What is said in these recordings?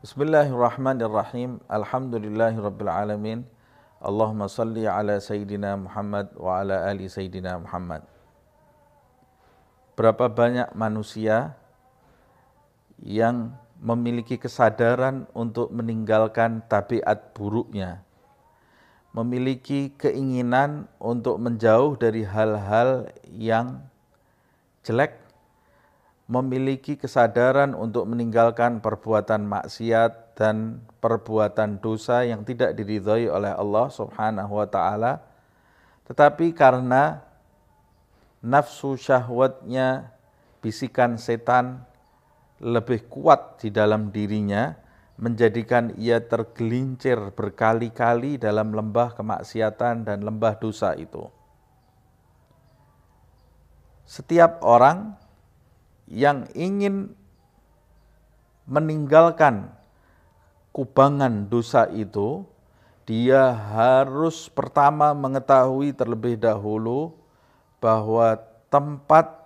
Bismillahirrahmanirrahim. Alhamdulillahirabbil Allahumma salli ala sayyidina Muhammad wa ala ali sayyidina Muhammad. Berapa banyak manusia yang memiliki kesadaran untuk meninggalkan tabiat buruknya, memiliki keinginan untuk menjauh dari hal-hal yang jelek, memiliki kesadaran untuk meninggalkan perbuatan maksiat dan perbuatan dosa yang tidak diridhoi oleh Allah Subhanahu wa taala tetapi karena nafsu syahwatnya bisikan setan lebih kuat di dalam dirinya menjadikan ia tergelincir berkali-kali dalam lembah kemaksiatan dan lembah dosa itu. Setiap orang yang ingin meninggalkan kubangan dosa itu, dia harus pertama mengetahui terlebih dahulu bahwa tempat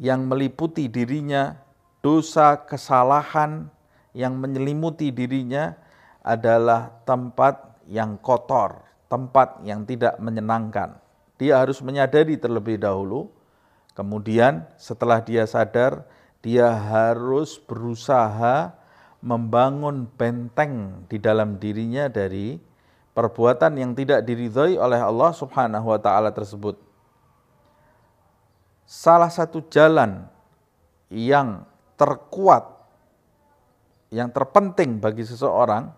yang meliputi dirinya, dosa, kesalahan yang menyelimuti dirinya adalah tempat yang kotor, tempat yang tidak menyenangkan. Dia harus menyadari terlebih dahulu Kemudian setelah dia sadar, dia harus berusaha membangun benteng di dalam dirinya dari perbuatan yang tidak diridhoi oleh Allah Subhanahu wa taala tersebut. Salah satu jalan yang terkuat yang terpenting bagi seseorang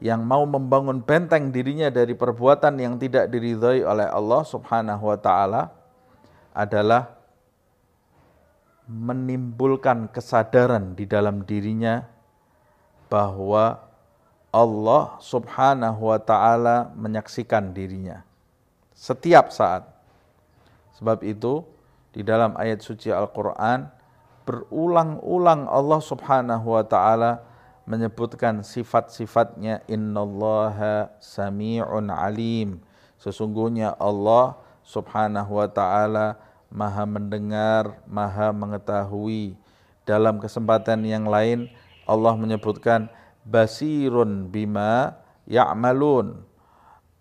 yang mau membangun benteng dirinya dari perbuatan yang tidak diridhoi oleh Allah Subhanahu wa taala adalah menimbulkan kesadaran di dalam dirinya bahwa Allah Subhanahu wa taala menyaksikan dirinya setiap saat. Sebab itu di dalam ayat suci Al-Qur'an berulang-ulang Allah Subhanahu wa taala menyebutkan sifat-sifatnya innallaha sami'un alim. Sesungguhnya Allah subhanahu wa ta'ala maha mendengar, maha mengetahui. Dalam kesempatan yang lain Allah menyebutkan basirun bima ya'malun.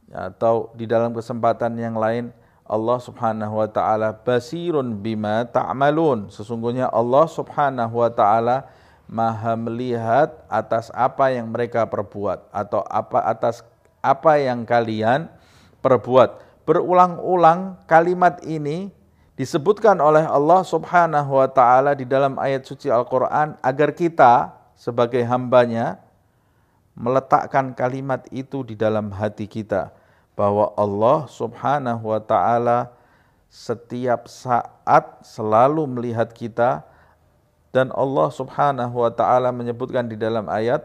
Atau di dalam kesempatan yang lain Allah subhanahu wa ta'ala basirun bima ta'malun. Sesungguhnya Allah subhanahu wa ta'ala maha melihat atas apa yang mereka perbuat. Atau apa atas apa yang kalian perbuat berulang-ulang kalimat ini disebutkan oleh Allah Subhanahu wa taala di dalam ayat suci Al-Qur'an agar kita sebagai hambanya meletakkan kalimat itu di dalam hati kita bahwa Allah Subhanahu wa taala setiap saat selalu melihat kita dan Allah Subhanahu wa taala menyebutkan di dalam ayat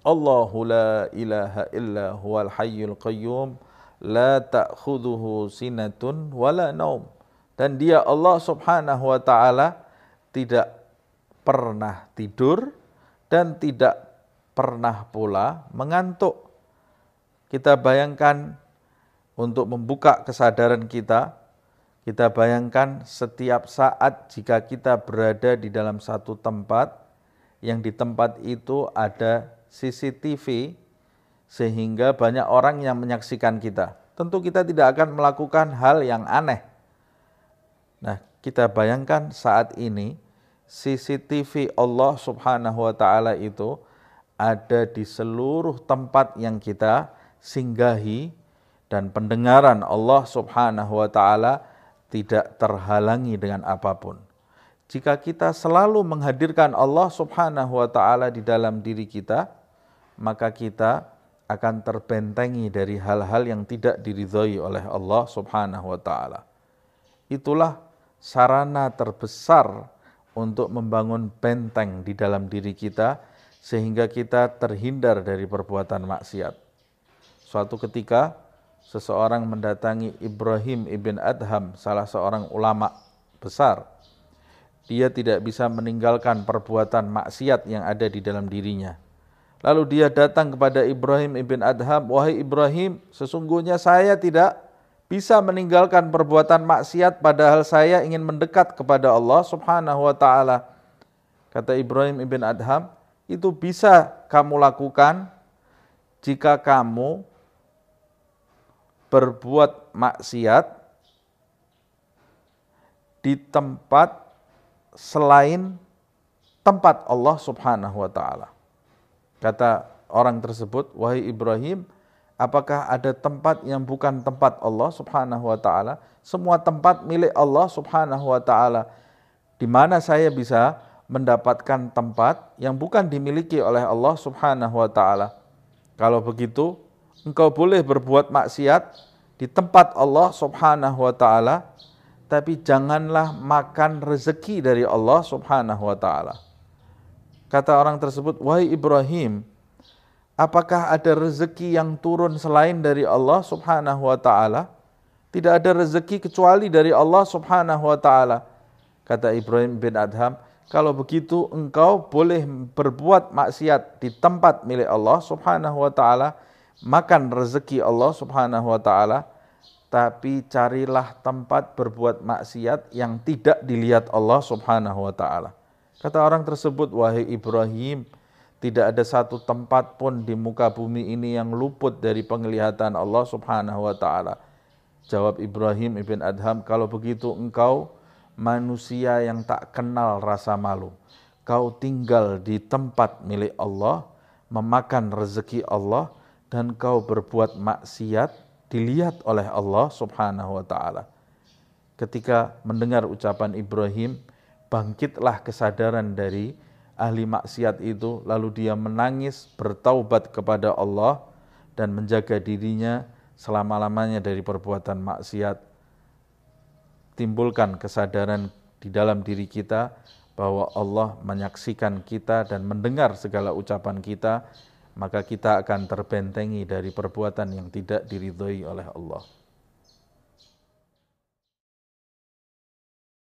Allahu la ilaha illa huwal hayyul qayyum la ta'khudhuhu sinatun wala naum dan dia Allah Subhanahu wa taala tidak pernah tidur dan tidak pernah pula mengantuk. Kita bayangkan untuk membuka kesadaran kita, kita bayangkan setiap saat jika kita berada di dalam satu tempat yang di tempat itu ada CCTV sehingga banyak orang yang menyaksikan kita. Tentu kita tidak akan melakukan hal yang aneh. Nah, kita bayangkan saat ini CCTV Allah Subhanahu wa taala itu ada di seluruh tempat yang kita singgahi dan pendengaran Allah Subhanahu wa taala tidak terhalangi dengan apa pun. Jika kita selalu menghadirkan Allah Subhanahu wa taala di dalam diri kita, maka kita akan terbentengi dari hal-hal yang tidak diridhoi oleh Allah Subhanahu wa taala. Itulah sarana terbesar untuk membangun benteng di dalam diri kita sehingga kita terhindar dari perbuatan maksiat. Suatu ketika seseorang mendatangi Ibrahim ibn Adham, salah seorang ulama besar. Dia tidak bisa meninggalkan perbuatan maksiat yang ada di dalam dirinya Lalu dia datang kepada Ibrahim ibn Adham, wahai Ibrahim, sesungguhnya saya tidak bisa meninggalkan perbuatan maksiat padahal saya ingin mendekat kepada Allah Subhanahu wa taala. Kata Ibrahim ibn Adham, itu bisa kamu lakukan jika kamu berbuat maksiat di tempat selain tempat Allah Subhanahu wa taala. Kata orang tersebut, "Wahai Ibrahim, apakah ada tempat yang bukan tempat Allah Subhanahu wa taala? Semua tempat milik Allah Subhanahu wa taala. Di mana saya bisa mendapatkan tempat yang bukan dimiliki oleh Allah Subhanahu wa taala? Kalau begitu, engkau boleh berbuat maksiat di tempat Allah Subhanahu wa taala tapi janganlah makan rezeki dari Allah Subhanahu wa taala. Kata orang tersebut, "Wahai Ibrahim, apakah ada rezeki yang turun selain dari Allah Subhanahu wa taala? Tidak ada rezeki kecuali dari Allah Subhanahu wa taala." Kata Ibrahim bin Adham, "Kalau begitu engkau boleh berbuat maksiat di tempat milik Allah Subhanahu wa taala, makan rezeki Allah Subhanahu wa taala." tapi carilah tempat berbuat maksiat yang tidak dilihat Allah Subhanahu wa taala. Kata orang tersebut, "Wahai Ibrahim, tidak ada satu tempat pun di muka bumi ini yang luput dari penglihatan Allah Subhanahu wa taala." Jawab Ibrahim ibn Adham, "Kalau begitu engkau manusia yang tak kenal rasa malu. Kau tinggal di tempat milik Allah, memakan rezeki Allah dan kau berbuat maksiat dilihat oleh Allah Subhanahu wa taala. Ketika mendengar ucapan Ibrahim, bangkitlah kesadaran dari ahli maksiat itu lalu dia menangis bertaubat kepada Allah dan menjaga dirinya selama-lamanya dari perbuatan maksiat. Timbulkan kesadaran di dalam diri kita bahwa Allah menyaksikan kita dan mendengar segala ucapan kita maka kita akan terbentengi dari perbuatan yang tidak diridhoi oleh Allah.